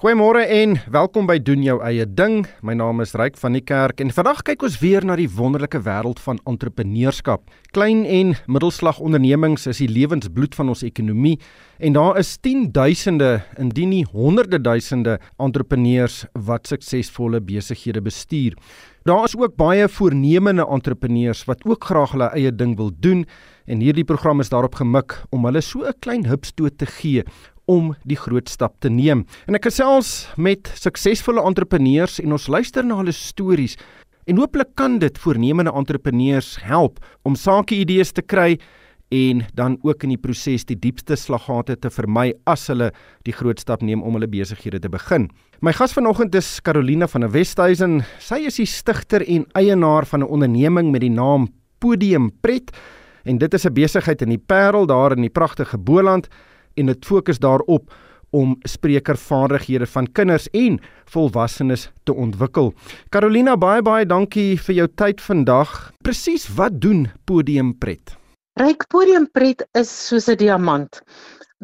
Goeiemôre en welkom by doen jou eie ding. My naam is Ryk van die Kerk en vandag kyk ons weer na die wonderlike wêreld van entrepreneurskap. Klein en middelslag ondernemings is die lewensbloed van ons ekonomie en daar is 10duisende, indien nie honderde duisende entrepreneurs wat suksesvolle besighede bestuur. Daar is ook baie voornemende entrepreneurs wat ook graag hulle eie ding wil doen en hierdie program is daarop gemik om hulle so 'n klein hupstoot te gee om die groot stap te neem. En ek gesels met suksesvolle entrepreneurs en ons luister na hulle stories. En hooplik kan dit voornemende entrepreneurs help om sakeidees te kry en dan ook in die proses die diepste slaggate te vermy as hulle die groot stap neem om hulle besighede te begin. My gas vanoggend is Carolina van der Westhuizen. Sy is die stigter en eienaar van 'n onderneming met die naam Podium Pret en dit is 'n besigheid in die Parel daar in die pragtige Boland en dit fokus daarop om sprekervaardighede van kinders en volwassenes te ontwikkel. Carolina, baie baie dankie vir jou tyd vandag. Presies wat doen Podium Pret? Ryk Podium Pret is soos 'n diamant.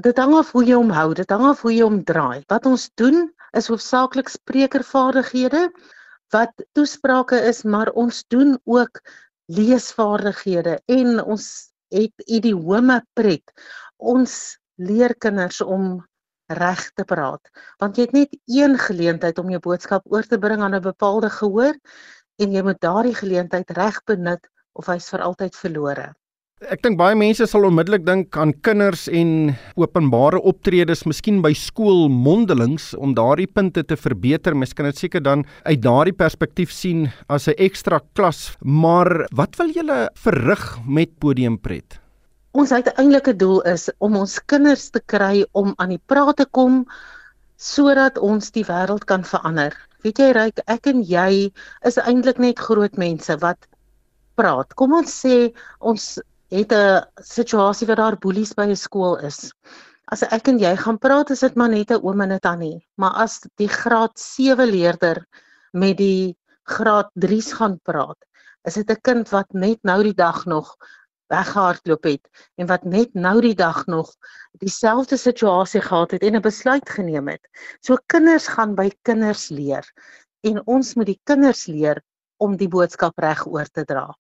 Dit hang af hoe jy hom hou, dit hang af hoe jy hom draai. Wat ons doen is hoofsaaklik sprekervaardighede wat toesprake is, maar ons doen ook leesvaardighede en ons het idiome pret. Ons leer kinders om reg te praat want jy het net een geleentheid om jou boodskap oor te bring aan 'n bepaalde gehoor en jy moet daardie geleentheid reg benut of hy's vir altyd verlore. Ek dink baie mense sal onmiddellik dink aan kinders en openbare optredes, miskien by skool mondelings om daardie punte te verbeter. Mens kan dit seker dan uit daardie perspektief sien as 'n ekstra klas, maar wat wil julle verrig met podiumpret? Ons uiteindelike doel is om ons kinders te kry om aan die praat te kom sodat ons die wêreld kan verander. Weet jy Ryk, ek en jy is eintlik net groot mense wat praat. Kom ons sê ons het 'n situasie waar daar boelies by 'n skool is. As ek en jy gaan praat, is dit maar net 'n oom en 'n tannie, maar as die graad 7 leerder met die graad 3's gaan praat, is dit 'n kind wat net nou die dag nog weggehardloop het en wat net nou die dag nog dieselfde situasie gehad het en 'n besluit geneem het. So kinders gaan by kinders leer en ons moet die kinders leer om die boodskap reg oor te dra.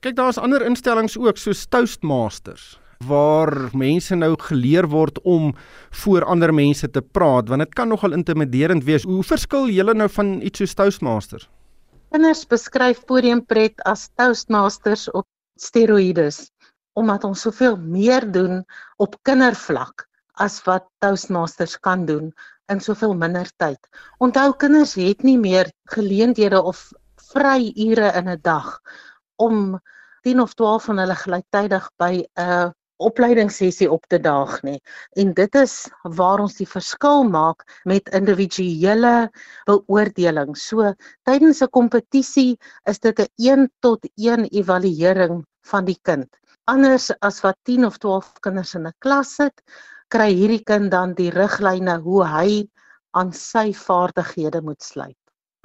Kyk, daar's ander instellings ook soos Toastmasters waar mense nou geleer word om voor ander mense te praat want dit kan nogal intimiderend wees. Hoe verskil julle nou van iets soos Toastmasters? Kinders beskryf podiumpret as Toastmasters op steroïdes omdat ons soveel meer doen op kindervlak as wat Toastmasters kan doen in soveel minder tyd. Onthou kinders het nie meer geleenthede of vry ure in 'n dag om 10 of 12 van hulle gelyktydig by 'n opleidingssessie op te daag nie. En dit is waar ons die verskil maak met individuele beoordeling. So tydens 'n kompetisie is dit 'n 1 tot 1 evaluering van die kind. Anders as wat 10 of 12 kinders in 'n klas sit, kry hierdie kind dan die riglyne hoe hy aan sy vaardighede moet sluit.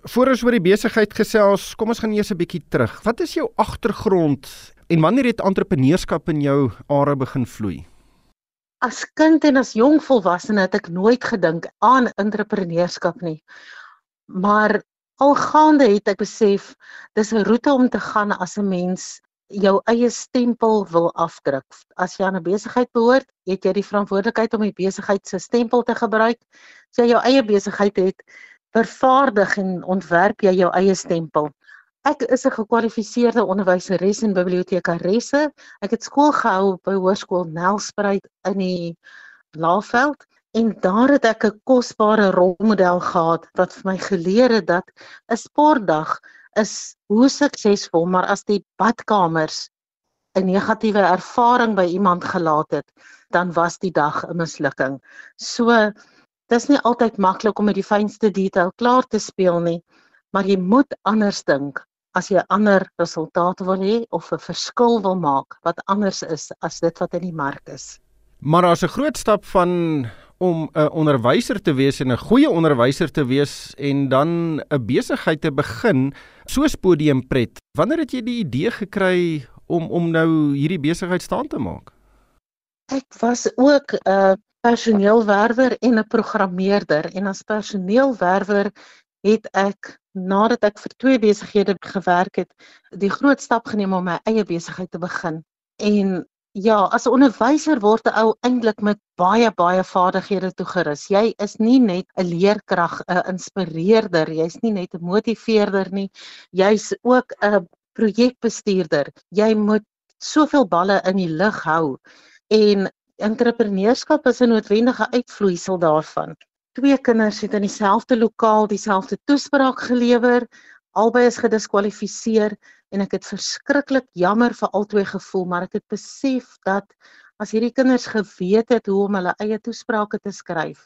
Voor ons oor die besigheid gesels, kom ons gaan eers 'n bietjie terug. Wat is jou agtergrond en wanneer het entrepreneurskap in jou are begin vloei? As kind en as jong volwassene het ek nooit gedink aan entrepreneurskap nie. Maar algaande het ek besef dis 'n roete om te gaan as 'n mens jou eie stempel wil afdruk. As jy aan 'n besigheid behoort, het jy die verantwoordelikheid om die besigheid se stempel te gebruik. As jy jou eie besigheid het, vervaardig en ontwerp jy jou eie stempel. Ek is 'n gekwalifiseerde onderwyseres en bibliotekaresse. Ek het skool gehou by Hoërskool Nelspruit in die Laagveld en daar het ek 'n kosbare rolmodel gehad wat vir my geleer het dat 'n sportdag is hoe suksesvol, maar as die badkamers 'n negatiewe ervaring by iemand gelaat het, dan was die dag 'n mislukking. So dis nie altyd maklik om met die fynste detail klaar te speel nie, maar jy moet anders dink as jy ander resultate wil hê of 'n verskil wil maak wat anders is as dit wat in die mark is. Maar daar's 'n groot stap van om 'n onderwyser te wees en 'n goeie onderwyser te wees en dan 'n besigheid te begin soos Podiumpret. Wanneer het jy die idee gekry om om nou hierdie besigheid staan te maak? Ek was ook 'n uh, personeelwerwer en 'n programmeerder en as personeelwerwer het ek nadat ek vir twee besighede gewerk het, die groot stap geneem om my eie besigheid te begin. En ja, as 'n onderwyser word 'n ou eintlik met baie baie vaardighede toegerus. Jy is nie net 'n leerkrag, 'n inspireerder, jy's nie net 'n motiveerder nie. Jy's ook 'n projekbestuurder. Jy moet soveel balle in die lug hou en entrepreneurskap is 'n noodwendige uitvloeisel daarvan. Twee kinders het in dieselfde lokaal dieselfde toespraak gelewer. Albei is gediskwalifiseer en ek het verskriklik jammer vir albei gevoel, maar ek het besef dat as hierdie kinders geweet het hoe om hulle eie toesprake te skryf,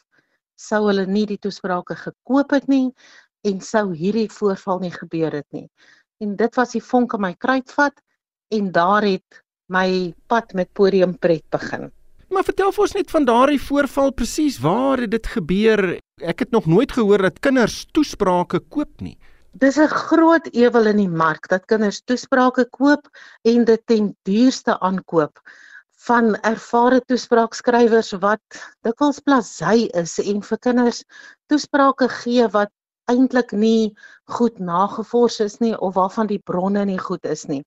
sou hulle nie die toesprake gekoop het nie en sou hierdie voorval nie gebeur het nie. En dit was die vonk in my kruitvat en daar het my pad met podium pret begin. Maar vertel vir ons net van daardie voorval presies, waar het dit gebeur? Ek het nog nooit gehoor dat kinders toesprake koop nie. Dis 'n groot ewel in die mark dat kinders toesprake koop en dit ten duurste aankoop van ervare toespraakskrywers wat dikwels plasy is en vir kinders toesprake gee wat eintlik nie goed nagevors is nie of waarvan die bronne nie goed is nie.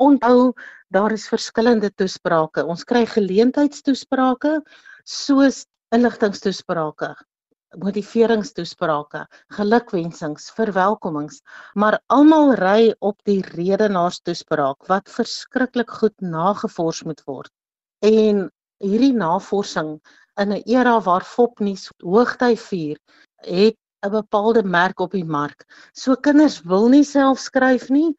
Onthou, daar is verskillende toesprake. Ons kry geleentheidstoesprake soos inligtingstoesprake, motiveringstoesprake, gelukwensings, verwelkomings, maar almal ry op die redenaarstoespraak wat verskriklik goed nagevors moet word. En hierdie navorsing in 'n era waar fopnuus hoogtyd vier, het 'n bepaalde merk op die mark. So kinders wil nie self skryf nie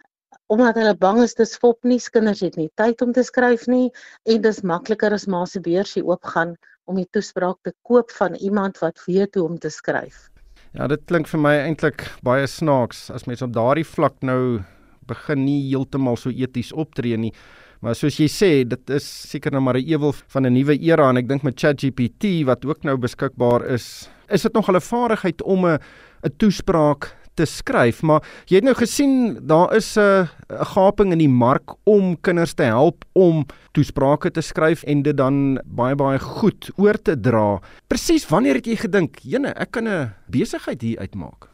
omdat hulle bang is dis fopnuus. Kinders het nie tyd om te skryf nie en dis makliker as ma se beursie oopgaan om die toespraak te koop van iemand wat weet hoe om te skryf. Ja, dit klink vir my eintlik baie snaaks as mens op daardie vlak nou begin nie heeltemal so eties optree nie. Maar soos jy sê, dit is seker nou maar 'n ewel van 'n nuwe era en ek dink met ChatGPT wat ook nou beskikbaar is, is dit nog 'n vaardigheid om 'n 'n toespraak te skryf, maar jy het nou gesien daar is 'n 'n gaping in die mark om kinders te help om toesprake te skryf en dit dan baie baie goed oor te dra. Presies wanneer het jy gedink, "Jene, ek kan 'n besigheid hier uitmaak"?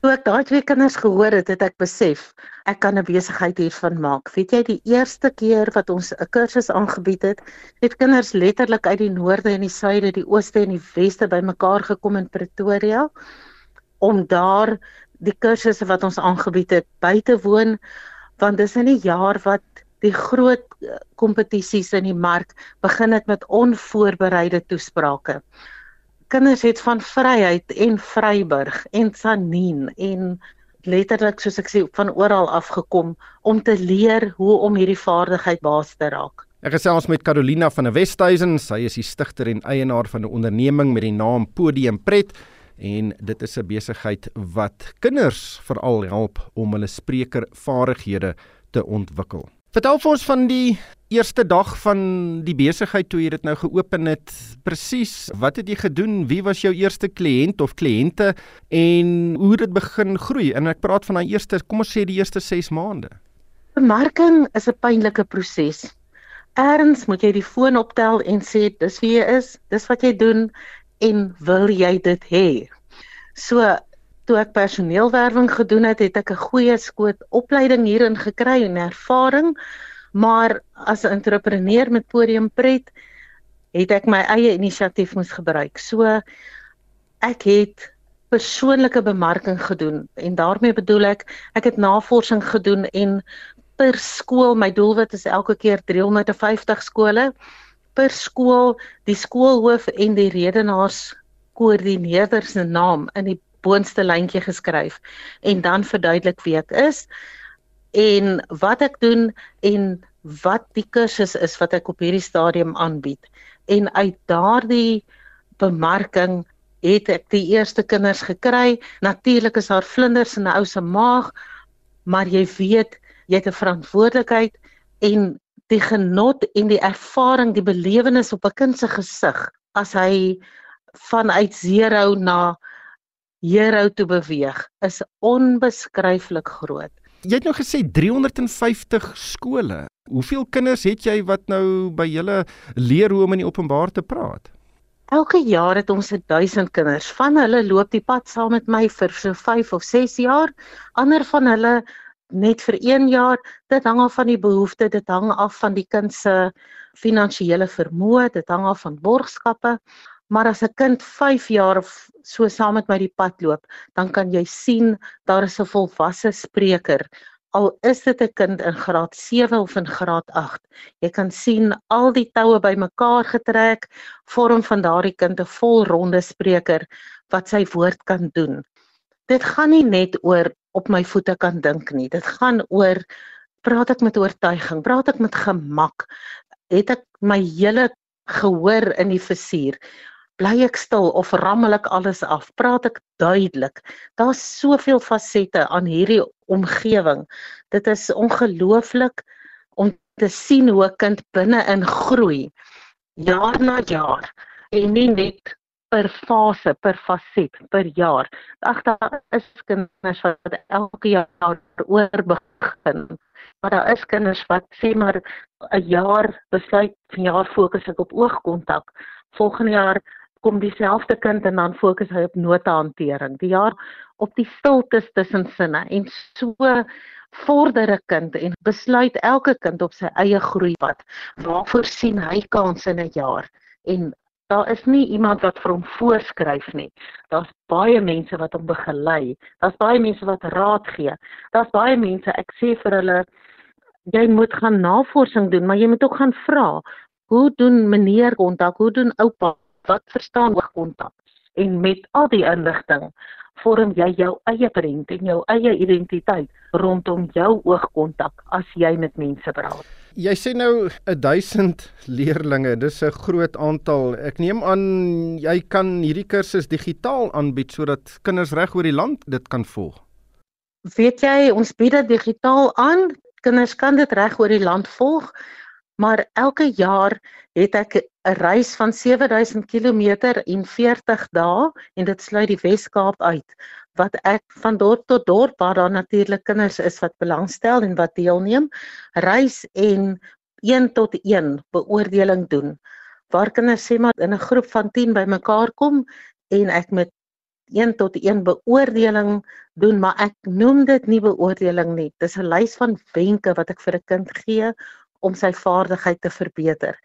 Toe ek daai twee kinders gehoor het, het ek besef ek kan 'n besigheid hiervan maak. Weet jy, die eerste keer wat ons 'n kursus aangebied het, het kinders letterlik uit die noorde en die suide, die ooste en die weste bymekaar gekom in Pretoria om daar die kursusse wat ons aangebied het by te woon want dis in die jaar wat die groot eh, kompetisies in die mark begin het met onvoorbereide toesprake. Kinders het van Vryheid en Vryburg en Sanien en letterlik soos ek sê van oral af gekom om te leer hoe om hierdie vaardigheid baas te raak. Ek gesels met Carolina van der Westhuizen, sy is die stigter en eienaar van 'n onderneming met die naam Podium Pret en dit is 'n besigheid wat kinders veral help om hulle sprekervaardighede te ontwikkel. Vertel vir ons van die eerste dag van die besigheid toe jy dit nou geopen het. Presies, wat het jy gedoen? Wie was jou eerste kliënt of kliënte en hoe het dit begin groei? En ek praat van daai eerste, kom ons sê die eerste 6 maande. Bemarking is 'n pynlike proses. Eerens moet jy die foon optel en sê dis wie jy is, dis wat jy doen en wil jy dit hê? So toe ek personeelwerwing gedoen het, het ek 'n goeie skoot opleiding hierin gekry en ervaring, maar as 'n entrepreneur met podium pret het ek my eie inisiatief moes gebruik. So ek het persoonlike bemarking gedoen en daarmee bedoel ek ek het navorsing gedoen en per skool my doelwit is elke keer 350 skole per skool die skoolhoof en die redenaars koördineerder se naam in die boonste lyntjie geskryf en dan verduidelik wie ek is en wat ek doen en wat die kursus is wat ek op hierdie stadium aanbied. En uit daardie bemarking het ek die eerste kinders gekry. Natuurlik is daar vlinders in 'n ou se maag maar jy weet jy het 'n verantwoordelikheid en die genot en die ervaring, die belewenis op 'n kind se gesig as hy vanuit 0 na hero toe beweeg, is onbeskryflik groot. Jy het nou gesê 350 skole. Hoeveel kinders het jy wat nou by julle leer hoe om in die openbaar te praat? Elke jaar het ons 1000 kinders. Van hulle loop die pad saam met my vir so 5 of 6 jaar. Ander van hulle net vir 1 jaar. Dit hang af van die behoefte, dit hang af van die kind se finansiële vermoë, dit hang af van borgskappe. Maar as 'n kind 5 jaar of so saam met my die pad loop, dan kan jy sien daar is 'n volwasse spreker. Al is dit 'n kind in graad 7 of in graad 8, jy kan sien al die toue bymekaar getrek, vorm van daardie kind 'n volronde spreker wat sy woord kan doen. Dit gaan nie net oor op my voete kan dink nie. Dit gaan oor praat ek met oortuiging, praat ek met gemak, het ek my hele gehoor in die fusier bly ek stil of rammel ek alles af? Praat ek duidelik? Daar's soveel fasette aan hierdie omgewing. Dit is ongelooflik om te sien hoe 'n kind binne-in groei jaar na jaar en nie net per fase, per faset, per jaar. Ag daar is kinders wat elke jaar oor begin. Maar daar is kinders wat sê maar 'n jaar besluit van jaar fokus ek op oogkontak. Volgende jaar kom dieselfde kind en dan fokus hy op notahantering. Die jaar op die stiltes tussen sinne en so vorder 'n kind en besluit elke kind op sy eie groeipad. Waarvoor sien hy kans in 'n jaar? En daar is nie iemand wat vir hom voorskryf nie. Daar's baie mense wat hom begelei. Daar's baie mense wat raad gee. Daar's baie mense, ek sê vir hulle jy moet gaan navorsing doen, maar jy moet ook gaan vra. Hoe doen meneer kontak? Hoe doen oupa? wat verstaan oogkontak en met al die inligting vorm jy jou eie prent en jou eie identiteit rondom jou oogkontak as jy met mense praat. Jy sê nou 1000 leerdlinge, dis 'n groot aantal. Ek neem aan jy kan hierdie kursus digitaal aanbied sodat kinders reg oor die land dit kan volg. Weet jy, ons bied dit digitaal aan. Kinders kan dit reg oor die land volg maar elke jaar het ek 'n reis van 7000 km in 40 dae en dit sluit die Wes-Kaap uit wat ek van dorp tot dorp waar daar natuurlik kinders is wat belangstel en wat deelneem reis en 1 tot 1 beoordeling doen waar kinders sê maar in 'n groep van 10 bymekaar kom en ek met 1 tot 1 beoordeling doen maar ek noem dit nie beoordeling nie dis 'n lys van wenke wat ek vir 'n kind gee om sy vaardigheid te verbeter.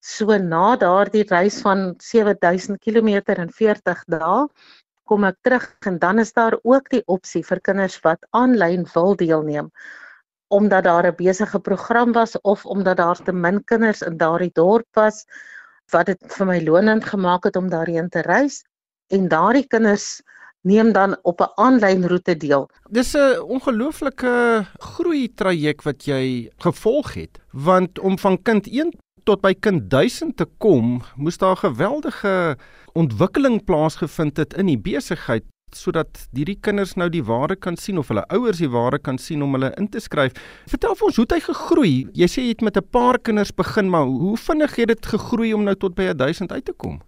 So na daardie reis van 7000 km in 40 dae kom ek terug en dan is daar ook die opsie vir kinders wat aanlyn wil deelneem omdat daar 'n besige program was of omdat daar te min kinders in daardie dorp was wat dit vir my lonend gemaak het om daarheen te reis en daardie kinders neem dan op 'n aanlyn roete deel. Dis 'n ongelooflike groei traject wat jy gevolg het, want om van kind 1 tot by kind 1000 te kom, moes daar 'n geweldige ontwikkeling plaasgevind het in die besigheid sodat hierdie kinders nou die waarde kan sien of hulle ouers die waarde kan sien om hulle in te skryf. Vertel vir ons hoe het hy gegroei? Jy sê jy het met 'n paar kinders begin, maar hoe vinnig het dit gegroei om nou tot by 1000 uit te kom?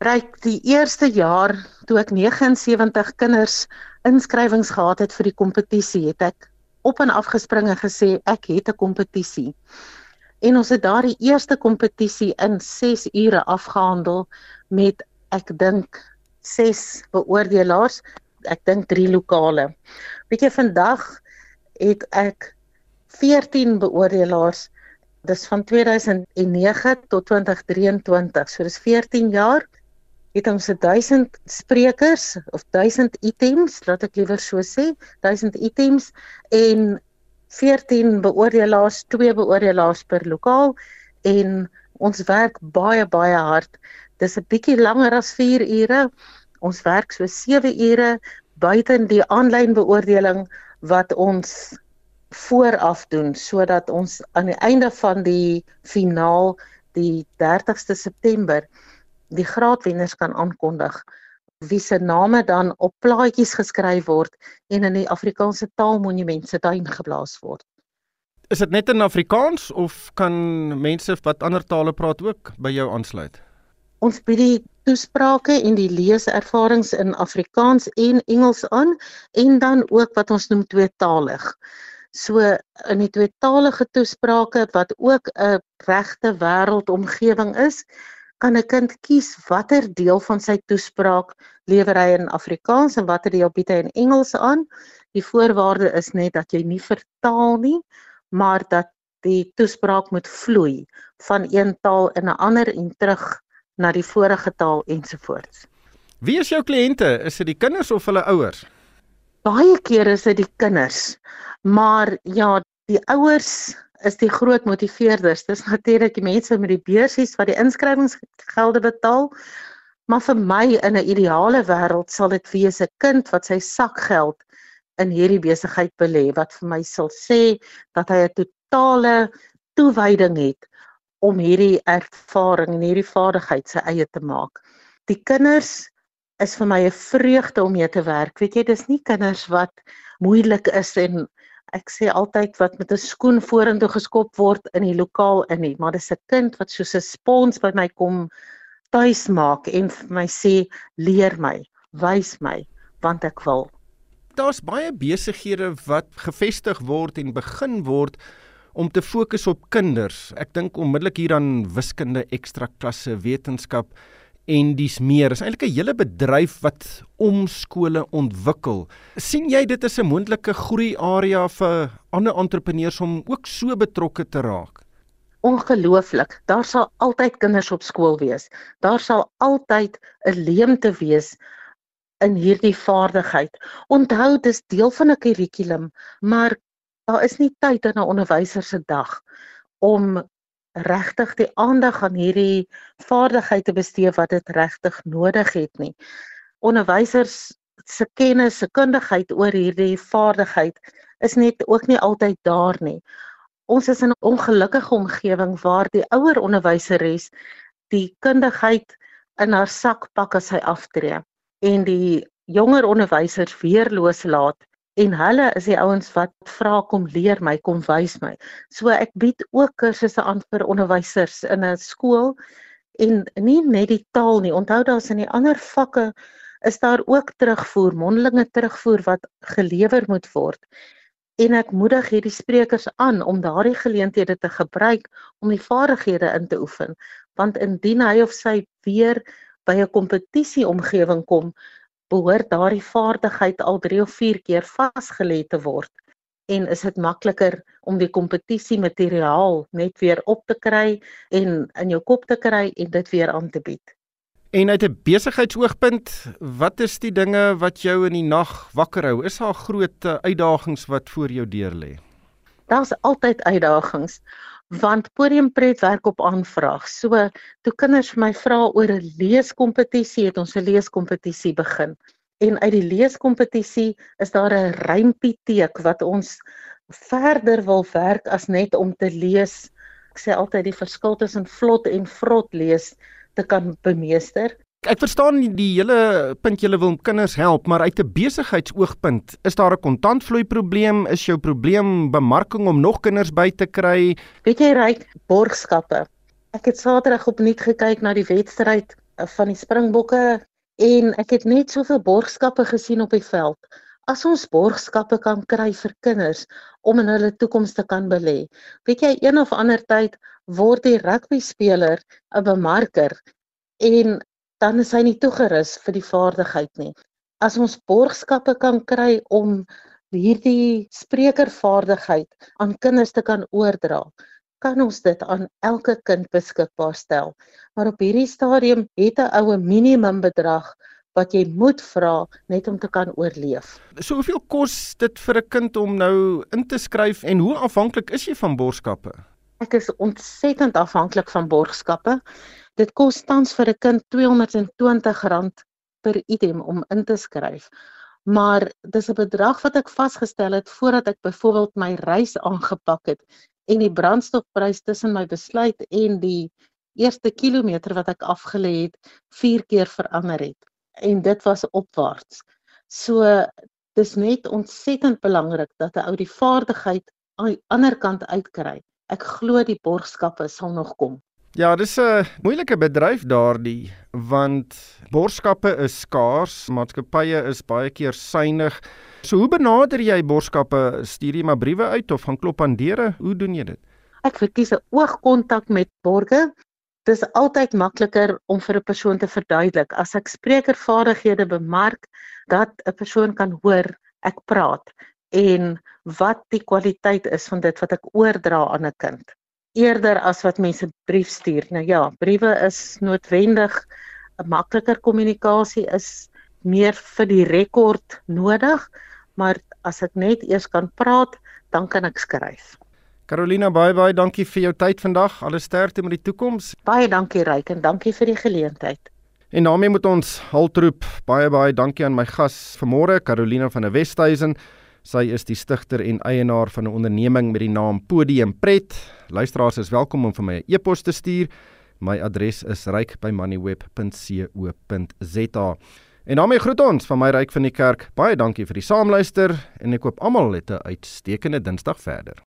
Ryk die eerste jaar toe ek 79 kinders inskrywings gehad het vir die kompetisie, het ek op en af gespring en gesê ek het 'n kompetisie. En ons het daardie eerste kompetisie in 6 ure afgehandel met ek dink 6 beoordelaars, ek dink 3 lokale. Weet jy vandag het ek 14 beoordelaars dis van 2009 tot 2023 so dis 14 jaar het ons 1000 sprekers of 1000 items, laat ek liewer so sê, 1000 items en 14 beoordelaars, twee beoordelaars per lokaal en ons werk baie baie hard. Dis 'n bietjie langer as 4 ure. Ons werk so 7 ure buite die aanlyn beoordeling wat ons vooraf doen sodat ons aan die einde van die finaal die 30ste September die graadwenners kan aankondig wie se name dan op plaatjies geskryf word en in die Afrikaanse taalmonument se tuin geblaas word. Is dit net in Afrikaans of kan mense wat ander tale praat ook by jou aansluit? Ons bied die toesprake en die leeservarings in Afrikaans en Engels aan en dan ook wat ons noem tweetalig. So in die tweetalige toesprake wat ook 'n regte wêreldomgewing is, kan 'n kind kies watter deel van sy toespraak lewer hy in Afrikaans en watter deel bied hy in Engels aan. Die voorwaarde is net dat jy nie vertaal nie, maar dat die toespraak moet vloei van een taal in 'n ander en terug na die vorige taal ensovoorts. Wie is jou kliënte? Is dit die kinders of hulle ouers? Baie kere is dit die kinders. Maar ja, die ouers is die groot motiveerders. Dis natuurlik die mense met die beursies wat die inskrywingsgelde betaal. Maar vir my in 'n ideale wêreld sal dit wees 'n kind wat sy sakgeld in hierdie besigheid belê wat vir my sal sê dat hy 'n totale toewyding het om hierdie ervaring en hierdie vaardigheid sy eie te maak. Die kinders is vir my 'n vreugde om mee te werk. Weet jy, dis nie kinders wat moeilik is en ek sê altyd wat met 'n skoen vorentoe geskop word in die lokaal in nie, maar dis 'n kind wat soos 'n spons by my kom tuis maak en vir my sê leer my, wys my want ek wil. Daar's baie besighede wat gevestig word en begin word om te fokus op kinders. Ek dink onmiddellik hier aan wiskunde, ekstra klasse, wetenskap en dis meer. Is eintlik 'n hele bedryf wat om skole ontwikkel. sien jy dit as 'n moontlike groei area vir ander entrepreneurs om ook so betrokke te raak? Ongelooflik. Daar sal altyd kinders op skool wees. Daar sal altyd 'n leemte wees in hierdie vaardigheid. Onthou dis deel van 'n kurrikulum, maar daar is nie tyd in 'n onderwyser se dag om regtig die aandag aan hierdie vaardigheid te bestee wat dit regtig nodig het nie. Onderwysers se kennis, se kundigheid oor hierdie vaardigheid is net ook nie altyd daar nie. Ons is in 'n ongelukkige omgewing waar die ouer onderwyseres die kundigheid in haar sak pak as sy aftree en die jonger onderwysers weerloos laat en hulle is die ouens wat vra kom leer my, kom wys my. So ek bied ook kursusse aan vir onderwysers in 'n skool en nie net die taal nie. Onthou daar's in die ander vakke is daar ook terugvoer, mondelinge terugvoer wat gelewer moet word. En ek moedig hierdie sprekers aan om daardie geleenthede te gebruik om die vaardighede in te oefen, want indien hy of sy weer by 'n kompetisie omgewing kom, behoort daardie vaardigheid al 3 of 4 keer vasgelê te word en is dit makliker om die kompetisie materiaal net weer op te kry en in jou kop te kry en dit weer aan te bied. En uit 'n besigheidsoogpunt, wat is die dinge wat jou in die nag wakker hou? Is daar groot eh, uitdagings wat voor jou deur lê? Daar's altyd uitdagings want podiumpret werk op aanvraag. So toe kinders vir my vra oor 'n leeskompetisie, het ons 'n leeskompetisie begin. En uit die leeskompetisie is daar 'n rympieteek wat ons verder wil werk as net om te lees. Ek sê altyd die verskil tussen vlot en vrot lees te kan bemeester. Ek verstaan die hele punt julle wil kinders help, maar uit 'n besigheidsoogpunt, is daar 'n kontantvloei probleem? Is jou probleem bemarking om nog kinders by te kry? Weet jy ryk borgskappe. Ek het Saterdag opnuut gekyk na die wedstryd eh, van die Springbokke en ek het net soveel borgskappe gesien op die veld. As ons borgskappe kan kry vir kinders om in hulle toekoms te kan belê. Weet jy een of ander tyd word die rugby speler 'n bemarker en dan is hy nie toegerus vir die vaardigheid nie. As ons borgskappe kan kry om hierdie sprekervaardigheid aan kinders te kan oordra, kan ons dit aan elke kind beskikbaar stel. Maar op hierdie stadium het 'n oue minimum bedrag wat jy moet vra net om te kan oorleef. So hoeveel kos dit vir 'n kind om nou in te skryf en hoe afhanklik is jy van borgskappe? Ek is ontsettend afhanklik van borgskappe. Dit kos tans vir 'n kind R220 per item om in te skryf. Maar dis 'n bedrag wat ek vasgestel het voordat ek byvoorbeeld my reis aangepak het en die brandstofprys tussen my besluit en die eerste kilometer wat ek afgelê het, 4 keer verander het. En dit was opwaarts. So dis net ontsettend belangrik dat 'n ou die vaardigheid aan die ander kant uitkry. Ek glo die borgskappe sal nog kom. Ja, dis 'n moeilike bedryf daardie want borskappe is skaars, maatskappye is baie keer suinig. So hoe benader jy borskappe? Stuur jy maar briewe uit of gaan klop aan deure? Hoe doen jy dit? Ek verkies 'n oogkontak met borge. dis altyd makliker om vir 'n persoon te verduidelik as ek sprekervaardighede bemark dat 'n persoon kan hoor ek praat en wat die kwaliteit is van dit wat ek oordra aan 'n kind eerder as wat mense brief stuur. Nou ja, briewe is noodwendig 'n makliker kommunikasie is meer vir die rekord nodig, maar as ek net eers kan praat, dan kan ek skryf. Carolina, baie baie dankie vir jou tyd vandag. Alle sterkte met die toekoms. Baie dankie Ryk en dankie vir die geleentheid. En daarmee moet ons haltroep. Baie baie dankie aan my gas vanmôre, Carolina van der Westhuizen. Sy is die stigter en eienaar van 'n onderneming met die naam Podium Pret. Luisteraars is welkom om vir my 'n e e-pos te stuur. My adres is ryk@moneyweb.co.za. En daarmee groet ons van my ryk van die kerk. Baie dankie vir die saamluister en ek koop almal 'n uitstekende Dinsdag verder.